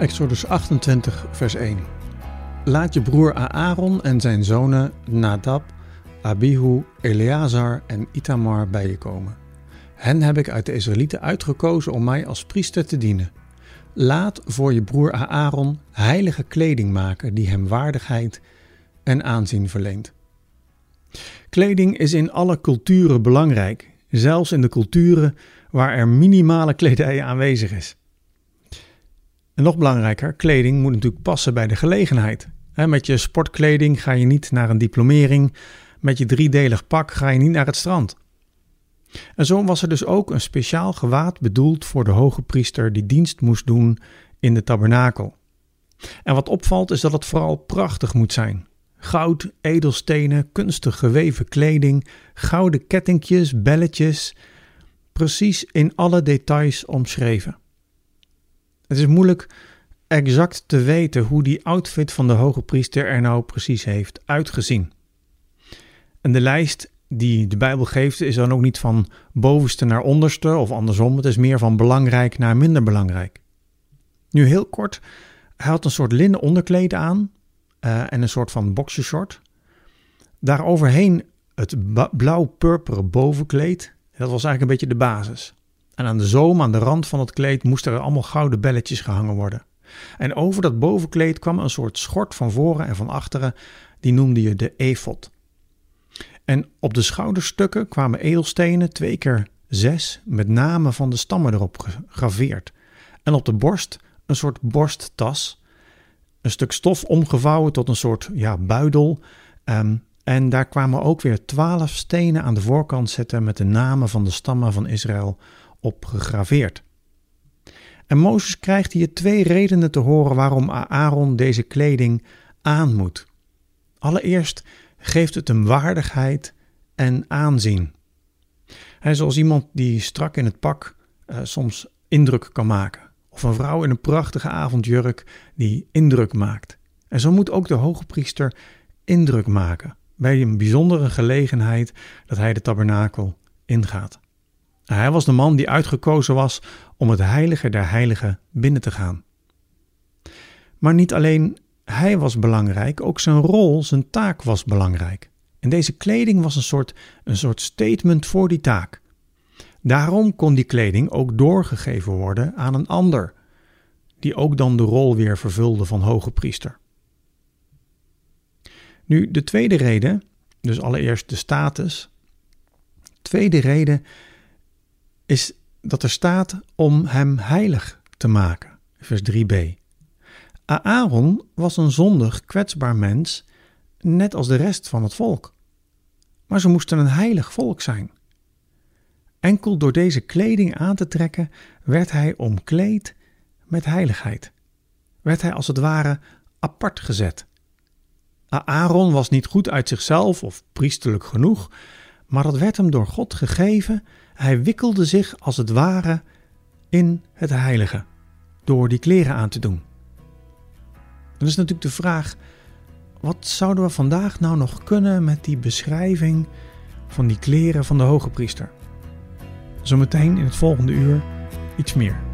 Exodus 28, vers 1. Laat je broer Aaron en zijn zonen Nadab, Abihu, Eleazar en Itamar bij je komen. Hen heb ik uit de Israëlieten uitgekozen om mij als priester te dienen. Laat voor je broer Aaron heilige kleding maken die hem waardigheid en aanzien verleent. Kleding is in alle culturen belangrijk, zelfs in de culturen waar er minimale kledij aanwezig is. En nog belangrijker, kleding moet natuurlijk passen bij de gelegenheid. met je sportkleding ga je niet naar een diplomering, met je driedelig pak ga je niet naar het strand. En zo was er dus ook een speciaal gewaad bedoeld voor de hoge priester die dienst moest doen in de tabernakel. En wat opvalt is dat het vooral prachtig moet zijn. Goud, edelstenen, kunstig geweven kleding, gouden kettingjes, belletjes, precies in alle details omschreven. Het is moeilijk exact te weten hoe die outfit van de hoge priester er nou precies heeft uitgezien. En de lijst die de Bijbel geeft is dan ook niet van bovenste naar onderste of andersom. Het is meer van belangrijk naar minder belangrijk. Nu heel kort, hij had een soort linnen onderkleed aan uh, en een soort van boxershort. Daaroverheen het blauw-purperen bovenkleed. Dat was eigenlijk een beetje de basis. En aan de zoom, aan de rand van het kleed, moesten er allemaal gouden belletjes gehangen worden. En over dat bovenkleed kwam een soort schort van voren en van achteren, die noemde je de efot. En op de schouderstukken kwamen edelstenen, twee keer zes, met namen van de stammen erop gegraveerd. En op de borst een soort borsttas, een stuk stof omgevouwen tot een soort ja, buidel. Ehm, en daar kwamen ook weer twaalf stenen aan de voorkant zetten met de namen van de stammen van Israël op gegraveerd. En Mozes krijgt hier twee redenen te horen waarom Aaron deze kleding aan moet. Allereerst geeft het hem waardigheid en aanzien. Hij is als iemand die strak in het pak uh, soms indruk kan maken. Of een vrouw in een prachtige avondjurk die indruk maakt. En zo moet ook de hoge priester indruk maken bij een bijzondere gelegenheid dat hij de tabernakel ingaat. Hij was de man die uitgekozen was om het heilige der heiligen binnen te gaan. Maar niet alleen hij was belangrijk, ook zijn rol, zijn taak was belangrijk. En deze kleding was een soort, een soort statement voor die taak. Daarom kon die kleding ook doorgegeven worden aan een ander, die ook dan de rol weer vervulde van hoge priester. Nu, de tweede reden, dus allereerst de status. Tweede reden is dat er staat om hem heilig te maken. Vers 3b. Aaron was een zondig, kwetsbaar mens, net als de rest van het volk. Maar ze moesten een heilig volk zijn. Enkel door deze kleding aan te trekken werd hij omkleed met heiligheid. Werd hij als het ware apart gezet. Aaron was niet goed uit zichzelf of priesterlijk genoeg, maar dat werd hem door God gegeven. Hij wikkelde zich als het ware in het heilige door die kleren aan te doen. Dan is natuurlijk de vraag: wat zouden we vandaag nou nog kunnen met die beschrijving van die kleren van de hoge priester? Zometeen in het volgende uur iets meer.